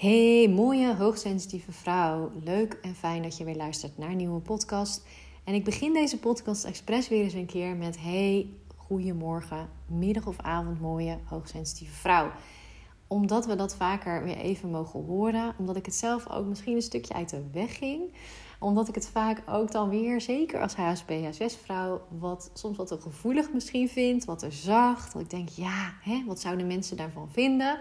Hey, mooie, hoogsensitieve vrouw. Leuk en fijn dat je weer luistert naar een nieuwe podcast. En ik begin deze podcast expres weer eens een keer met: Hey, goedemorgen, middag of avond, mooie, hoogsensitieve vrouw. Omdat we dat vaker weer even mogen horen. Omdat ik het zelf ook misschien een stukje uit de weg ging. Omdat ik het vaak ook dan weer, zeker als HSP, HSS-vrouw, wat, soms wat te gevoelig misschien vind. Wat te zacht. Dat ik denk: ja, hè, wat zouden mensen daarvan vinden?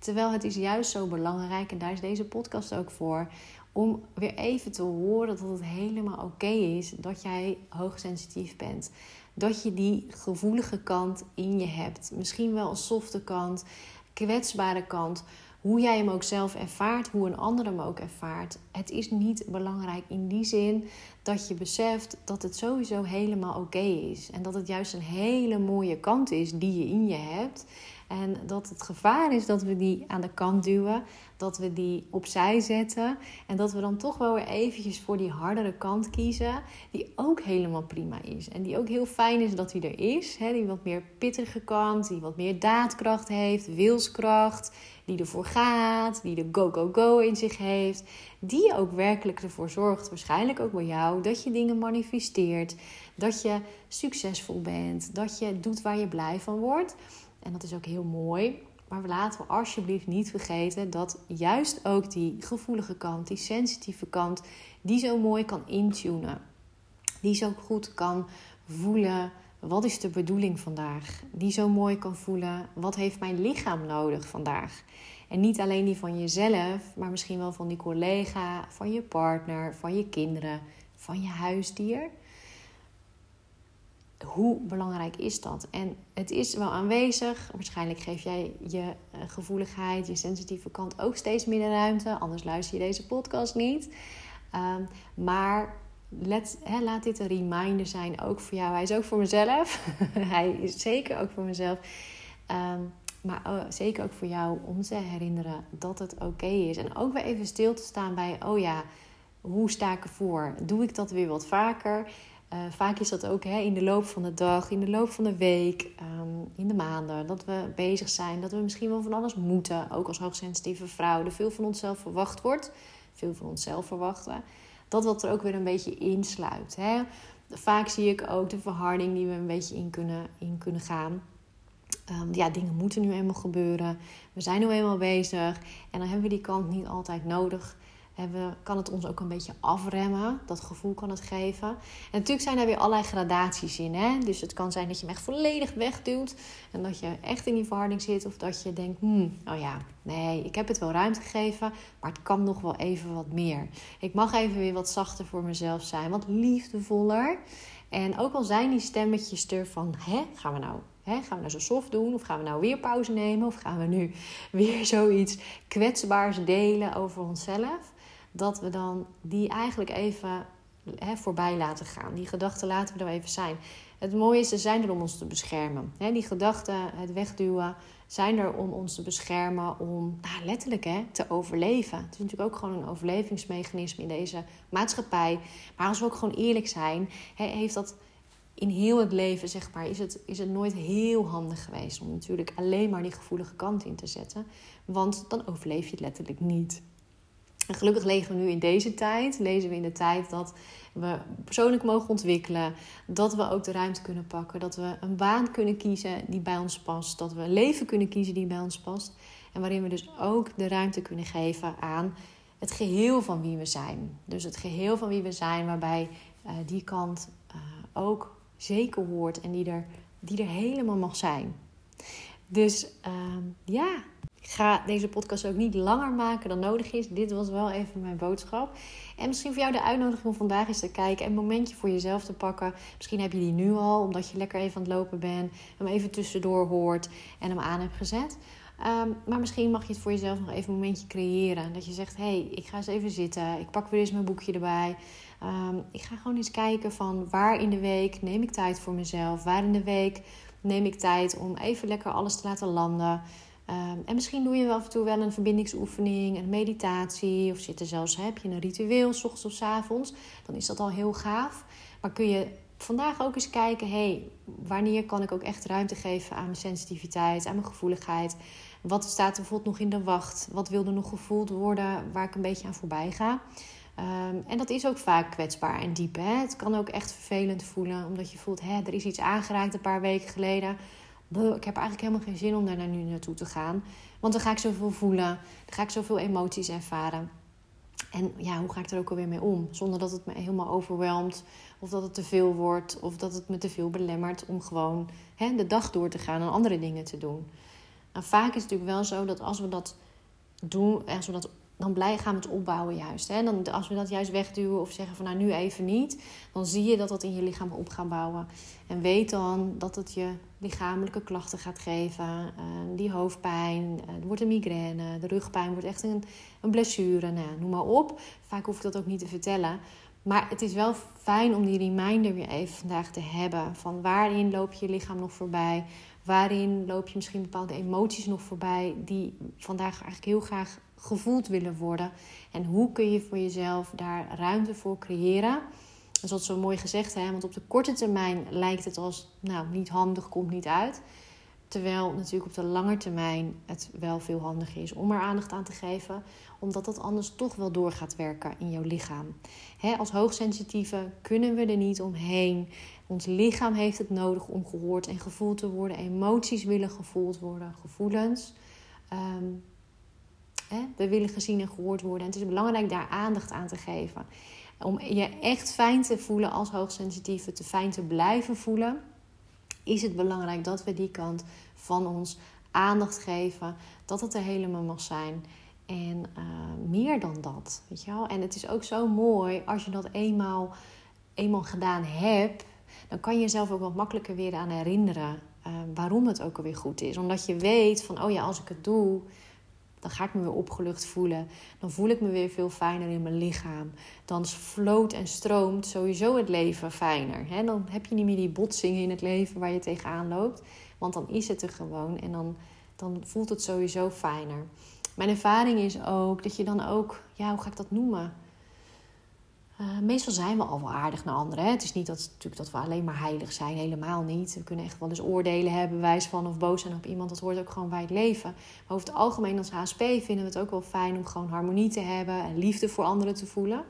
Terwijl het is juist zo belangrijk, en daar is deze podcast ook voor, om weer even te horen dat het helemaal oké is dat jij hoogsensitief bent. Dat je die gevoelige kant in je hebt. Misschien wel een softe kant, kwetsbare kant. Hoe jij hem ook zelf ervaart, hoe een ander hem ook ervaart. Het is niet belangrijk in die zin dat je beseft dat het sowieso helemaal oké is. En dat het juist een hele mooie kant is die je in je hebt. En dat het gevaar is dat we die aan de kant duwen, dat we die opzij zetten en dat we dan toch wel weer eventjes voor die hardere kant kiezen, die ook helemaal prima is. En die ook heel fijn is dat die er is, die wat meer pittige kant, die wat meer daadkracht heeft, wilskracht, die ervoor gaat, die de go-go-go in zich heeft, die ook werkelijk ervoor zorgt, waarschijnlijk ook bij jou, dat je dingen manifesteert, dat je succesvol bent, dat je doet waar je blij van wordt. En dat is ook heel mooi. Maar laten we alsjeblieft niet vergeten dat juist ook die gevoelige kant, die sensitieve kant, die zo mooi kan intunen. Die zo goed kan voelen. Wat is de bedoeling vandaag? Die zo mooi kan voelen. Wat heeft mijn lichaam nodig vandaag? En niet alleen die van jezelf, maar misschien wel van die collega, van je partner, van je kinderen, van je huisdier hoe belangrijk is dat? En het is wel aanwezig. Waarschijnlijk geef jij je eh, gevoeligheid, je sensitieve kant ook steeds meer ruimte. Anders luister je deze podcast niet. Um, maar let, laat dit een reminder zijn, ook voor jou. Hij is ook voor mezelf. Hij is zeker ook voor mezelf. Um, maar oh, zeker ook voor jou om te herinneren dat het oké is. En ook weer even stil te staan bij, oh ja, hoe sta ik ervoor? Doe ik dat weer wat vaker? Uh, vaak is dat ook hè, in de loop van de dag, in de loop van de week, um, in de maanden. Dat we bezig zijn, dat we misschien wel van alles moeten. Ook als hoogsensitieve vrouw. Er veel van onszelf verwacht wordt. Veel van onszelf verwachten. Dat wat er ook weer een beetje insluit. Hè. Vaak zie ik ook de verharding die we een beetje in kunnen, in kunnen gaan. Um, ja, dingen moeten nu eenmaal gebeuren. We zijn nu eenmaal bezig. En dan hebben we die kant niet altijd nodig kan het ons ook een beetje afremmen. Dat gevoel kan het geven. En natuurlijk zijn er weer allerlei gradaties in. Hè? Dus het kan zijn dat je hem echt volledig wegduwt. En dat je echt in die verharding zit. Of dat je denkt, hmm, oh ja, nee, ik heb het wel ruimte gegeven. Maar het kan nog wel even wat meer. Ik mag even weer wat zachter voor mezelf zijn. Wat liefdevoller. En ook al zijn die stemmetjes er van, hè, gaan we nou gaan we nou zo soft doen? Of gaan we nou weer pauze nemen? Of gaan we nu weer zoiets kwetsbaars delen over onszelf? Dat we dan die eigenlijk even hè, voorbij laten gaan. Die gedachten laten we er even zijn. Het mooie is, ze zijn er om ons te beschermen. Hè, die gedachten, het wegduwen, zijn er om ons te beschermen, om nou, letterlijk hè, te overleven. Het is natuurlijk ook gewoon een overlevingsmechanisme in deze maatschappij. Maar als we ook gewoon eerlijk zijn, hè, heeft dat in heel het leven, zeg maar, is het, is het nooit heel handig geweest om natuurlijk alleen maar die gevoelige kant in te zetten. Want dan overleef je het letterlijk niet. En gelukkig leven we nu in deze tijd, lezen we in de tijd dat we persoonlijk mogen ontwikkelen, dat we ook de ruimte kunnen pakken, dat we een baan kunnen kiezen die bij ons past, dat we een leven kunnen kiezen die bij ons past en waarin we dus ook de ruimte kunnen geven aan het geheel van wie we zijn. Dus het geheel van wie we zijn, waarbij uh, die kant uh, ook zeker hoort en die er, die er helemaal mag zijn. Dus uh, ja, ik ga deze podcast ook niet langer maken dan nodig is. Dit was wel even mijn boodschap. En misschien voor jou de uitnodiging om vandaag eens te kijken. Een momentje voor jezelf te pakken. Misschien heb je die nu al, omdat je lekker even aan het lopen bent. Hem even tussendoor hoort en hem aan hebt gezet. Ehm, maar misschien mag je het voor jezelf nog even een momentje creëren. Dat je zegt, hé, hey, ik ga eens even zitten. Ik pak weer eens mijn boekje erbij. Ehm, ik ga gewoon eens kijken van waar in de week neem ik tijd voor mezelf. Waar in de week neem ik tijd om even lekker alles te laten landen. Ehm, en misschien doe je af en toe wel een verbindingsoefening, een meditatie. Of zit er zelfs, heb je een ritueel, s ochtends of s avonds. Dan is dat al heel gaaf. Maar kun je vandaag ook eens kijken, hey, wanneer kan ik ook echt ruimte geven aan mijn sensitiviteit, aan mijn gevoeligheid? Wat staat er bijvoorbeeld nog in de wacht? Wat wil er nog gevoeld worden waar ik een beetje aan voorbij ga? Ehm, en dat is ook vaak kwetsbaar en diep. Hè? Het kan ook echt vervelend voelen, omdat je voelt, hè, er is iets aangeraakt een paar weken geleden. Ik heb eigenlijk helemaal geen zin om daar nu naartoe te gaan. Want dan ga ik zoveel voelen, dan ga ik zoveel emoties ervaren. En ja, hoe ga ik er ook alweer mee om? Zonder dat het me helemaal overweldigt, of dat het te veel wordt, of dat het me te veel belemmert om gewoon hè, de dag door te gaan en andere dingen te doen. Nou, vaak is het natuurlijk wel zo dat als we dat doen, als we dat dan blij gaan we het opbouwen juist. Hè? Dan, als we dat juist wegduwen of zeggen van nou nu even niet, dan zie je dat dat in je lichaam op gaat bouwen. En weet dan dat het je lichamelijke klachten gaat geven. Uh, die hoofdpijn, uh, er wordt een migraine, de rugpijn wordt echt een, een blessure. Nou, noem maar op. Vaak hoef ik dat ook niet te vertellen. Maar het is wel fijn om die reminder weer even vandaag te hebben. Van waarin loop je lichaam nog voorbij? Waarin loop je misschien bepaalde emoties nog voorbij die vandaag eigenlijk heel graag gevoeld willen worden. En hoe kun je voor jezelf daar ruimte voor creëren? Dat is zo mooi gezegd, hè? want op de korte termijn lijkt het als nou, niet handig, komt niet uit. Terwijl natuurlijk op de lange termijn het wel veel handiger is om er aandacht aan te geven, omdat dat anders toch wel door gaat werken in jouw lichaam. als hoogsensitieve kunnen we er niet omheen. Ons lichaam heeft het nodig om gehoord en gevoeld te worden. Emoties willen gevoeld worden, gevoelens. Um, we willen gezien en gehoord worden. En het is belangrijk daar aandacht aan te geven. Om je echt fijn te voelen als hoogsensitieve, te fijn te blijven voelen, is het belangrijk dat we die kant van ons aandacht geven. Dat het er helemaal mag zijn. En uh, meer dan dat. Weet je wel? En het is ook zo mooi als je dat eenmaal, eenmaal gedaan hebt. Dan kan je jezelf ook wat makkelijker weer aan herinneren. Uh, waarom het ook alweer goed is. Omdat je weet van, oh ja, als ik het doe, dan ga ik me weer opgelucht voelen. Dan voel ik me weer veel fijner in mijn lichaam. Dan floot en stroomt sowieso het leven fijner. Dan heb je niet meer die botsingen in het leven waar je tegenaan loopt. Want dan is het er gewoon en dan, dan voelt het sowieso fijner. Mijn ervaring is ook dat je dan ook, ja, hoe ga ik dat noemen? Uh, meestal zijn we al wel aardig naar anderen. Hè? Het is niet dat, natuurlijk dat we alleen maar heilig zijn, helemaal niet. We kunnen echt wel eens oordelen hebben, wijs van of boos zijn op iemand. Dat hoort ook gewoon bij het leven. Maar over het algemeen als HSP vinden we het ook wel fijn om gewoon harmonie te hebben en liefde voor anderen te voelen.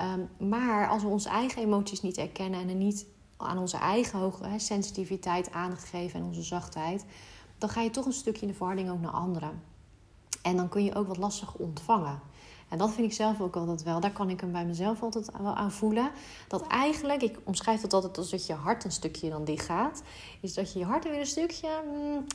Um, maar als we onze eigen emoties niet erkennen en er niet aan onze eigen hoge hè, sensitiviteit aandacht geven en onze zachtheid, dan ga je toch een stukje in de verhouding ook naar anderen. En dan kun je ook wat lastig ontvangen. En dat vind ik zelf ook altijd wel. Daar kan ik hem bij mezelf altijd wel aan voelen. Dat eigenlijk, ik omschrijf het altijd als dat je hart een stukje dan dicht gaat. Is dat je je hart er weer een stukje, mm,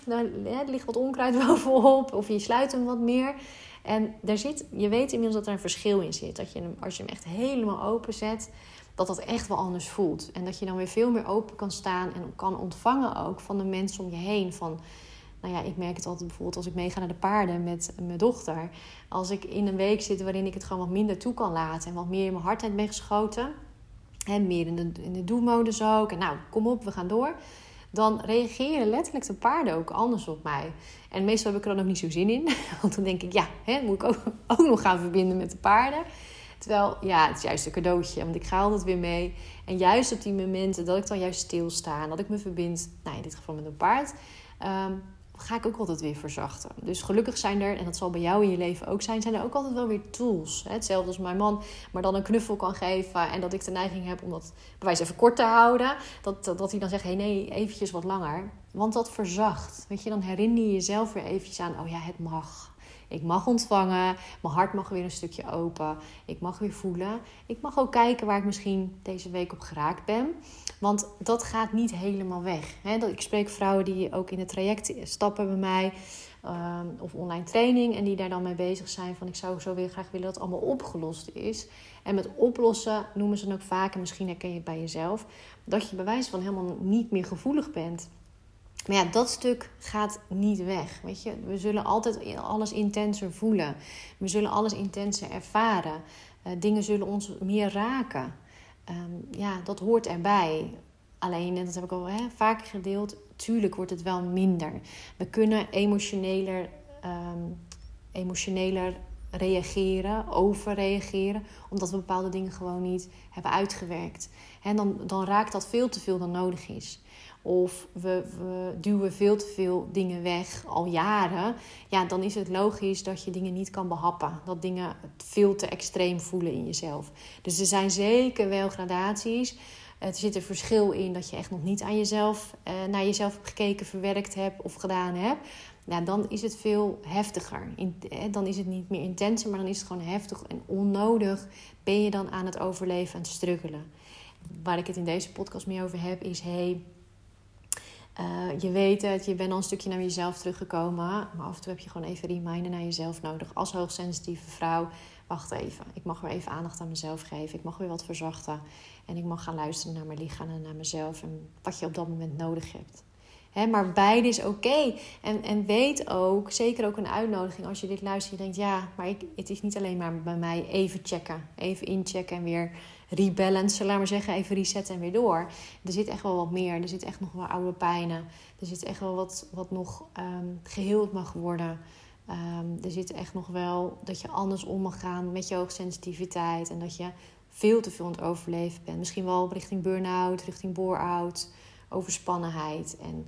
er ligt wat onkruid bovenop. Of je sluit hem wat meer. En daar zit, je weet inmiddels dat er een verschil in zit. Dat je hem, als je hem echt helemaal open zet, dat dat echt wel anders voelt. En dat je dan weer veel meer open kan staan en kan ontvangen ook van de mensen om je heen. Van nou ja, ik merk het altijd bijvoorbeeld als ik meega naar de paarden met mijn dochter. Als ik in een week zit waarin ik het gewoon wat minder toe kan laten en wat meer in mijn hardheid ben geschoten. En meer in de, in de do-modus ook. En nou, kom op, we gaan door. Dan reageren letterlijk de paarden ook anders op mij. En meestal heb ik er dan ook niet zo zin in. Want dan denk ik, ja, hè, moet ik ook, ook nog gaan verbinden met de paarden. Terwijl, ja, het is juist een cadeautje. Want ik ga altijd weer mee. En juist op die momenten dat ik dan juist stilsta. En dat ik me verbind, nou in dit geval met een paard. Ehm, ga ik ook altijd weer verzachten. Dus gelukkig zijn er, en dat zal bij jou in je leven ook zijn, zijn er ook altijd wel weer tools. Hetzelfde als mijn man, maar dan een knuffel kan geven en dat ik de neiging heb om dat bewijs even kort te houden. Dat, dat, hij dan zegt, hé hey, nee, eventjes wat langer. Want dat verzacht. Weet je, dan herinner je jezelf weer eventjes aan, oh ja, het mag. Ik mag ontvangen, mijn hart mag weer een stukje open. Ik mag weer voelen. Ik mag ook kijken waar ik misschien deze week op geraakt ben. Want dat gaat niet helemaal weg. Ik spreek vrouwen die ook in het traject stappen bij mij. Ehm, of online training. En die daar dan mee bezig zijn. Van ik zou zo weer graag willen dat het allemaal opgelost is. En met oplossen noemen ze dan ook vaak. En misschien herken je het bij jezelf. Dat je bewijs van helemaal niet meer gevoelig bent. Maar ja, dat stuk gaat niet weg. Weet je? We zullen altijd alles intenser voelen. We zullen alles intenser ervaren. Uh, dingen zullen ons meer raken. Um, ja, dat hoort erbij. Alleen, en dat heb ik al hè, vaker gedeeld, tuurlijk wordt het wel minder. We kunnen emotioneler, um, emotioneler reageren, overreageren, omdat we bepaalde dingen gewoon niet hebben uitgewerkt. En dan, dan raakt dat veel te veel dan nodig is of we, we duwen veel te veel dingen weg al jaren, ja, dan is het logisch dat je dingen niet kan behappen. Dat dingen veel te extreem voelen in jezelf. Dus er zijn zeker wel gradaties. Er zit een verschil in dat je echt nog niet aan jezelf, eh, naar jezelf hebt gekeken, verwerkt hebt of gedaan hebt. Nou, dan is het veel heftiger. Dan is het niet meer intenser, maar dan is het gewoon heftig en onnodig. Ben je dan aan het overleven en struggelen? Waar ik het in deze podcast meer over heb, is: hey, uh, je weet het, je bent al een stukje naar jezelf teruggekomen. Maar af en toe heb je gewoon even reminder naar jezelf nodig. Als hoogsensitieve vrouw, wacht even. Ik mag weer even aandacht aan mezelf geven. Ik mag weer wat verzachten. En ik mag gaan luisteren naar mijn lichaam en naar mezelf. En wat je op dat moment nodig hebt maar beide is oké. En, en weet ook, zeker ook een uitnodiging als je dit luistert. Je denkt, ja, maar ik, het is niet alleen maar bij mij even checken. Even inchecken en weer rebalancen, laat maar zeggen. Even resetten en weer door. Er zit echt wel wat meer. Er zit echt nog wel oude pijnen. Er zit echt wel wat, wat nog um, geheeld mag worden. Um, er zit echt nog wel dat je anders om mag gaan met je hoogsensitiviteit. En dat je veel te veel aan het overleven bent. Misschien wel richting burn-out, richting bore-out overspannenheid. En,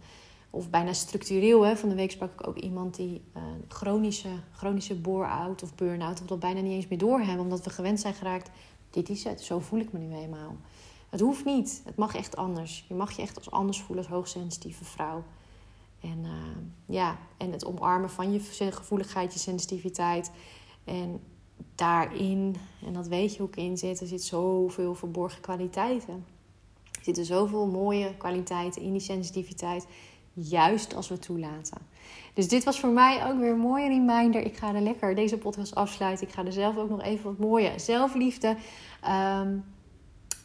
of bijna structureel. Hè. Van de week sprak ik ook iemand die uh, chronische, chronische bore-out of burn-out... of dat bijna niet eens meer doorhebben, omdat we gewend zijn geraakt... dit is het, zo voel ik me nu eenmaal. Het hoeft niet. Het mag echt anders. Je mag je echt als anders voelen als hoogsensitieve vrouw. En, uh, ja, en het omarmen van je gevoeligheid, je sensitiviteit. En daarin, en dat weet je ik in zit, er zit zoveel verborgen kwaliteiten. Er zitten zoveel mooie kwaliteiten in die sensitiviteit, juist als we toelaten. Dus dit was voor mij ook weer een mooie reminder. Ik ga er lekker deze podcast afsluiten. Ik ga er zelf ook nog even wat mooie zelfliefde, um,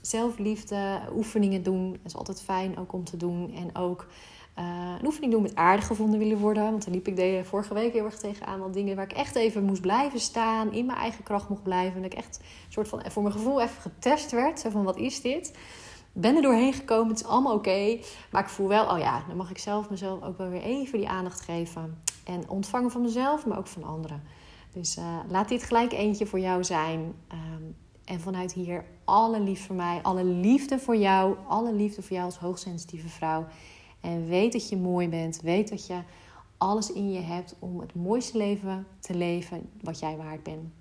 zelfliefde oefeningen doen. Dat is altijd fijn ook om te doen. En ook uh, een oefening doen met aardig gevonden willen worden. Want dan liep ik de vorige week heel erg tegenaan. Wat dingen waar ik echt even moest blijven staan. In mijn eigen kracht mocht blijven. En dat ik echt soort van voor mijn gevoel even getest werd. Zo van wat is dit? Ben er doorheen gekomen, het is allemaal oké. maar ik voel wel, oh ja, dan mag ik zelf mezelf ook wel weer even die aandacht geven. En ontvangen van mezelf, maar ook van anderen. Dus uh, laat dit gelijk eentje voor jou zijn. Um, en vanuit hier alle liefde voor mij, alle liefde voor jou, alle liefde voor jou als hoogsensitieve vrouw. En weet dat je mooi bent, weet dat je alles in je hebt om het mooiste leven te leven wat jij waard bent.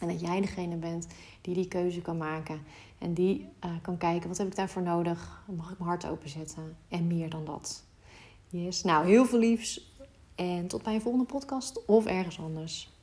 En dat jij degene bent die die keuze kan maken. En die uh, kan kijken, wat heb ik daarvoor nodig? Mag ik mijn hart openzetten? En meer dan dat. Yes. Nou, heel veel liefs. En tot bij een volgende podcast of ergens anders.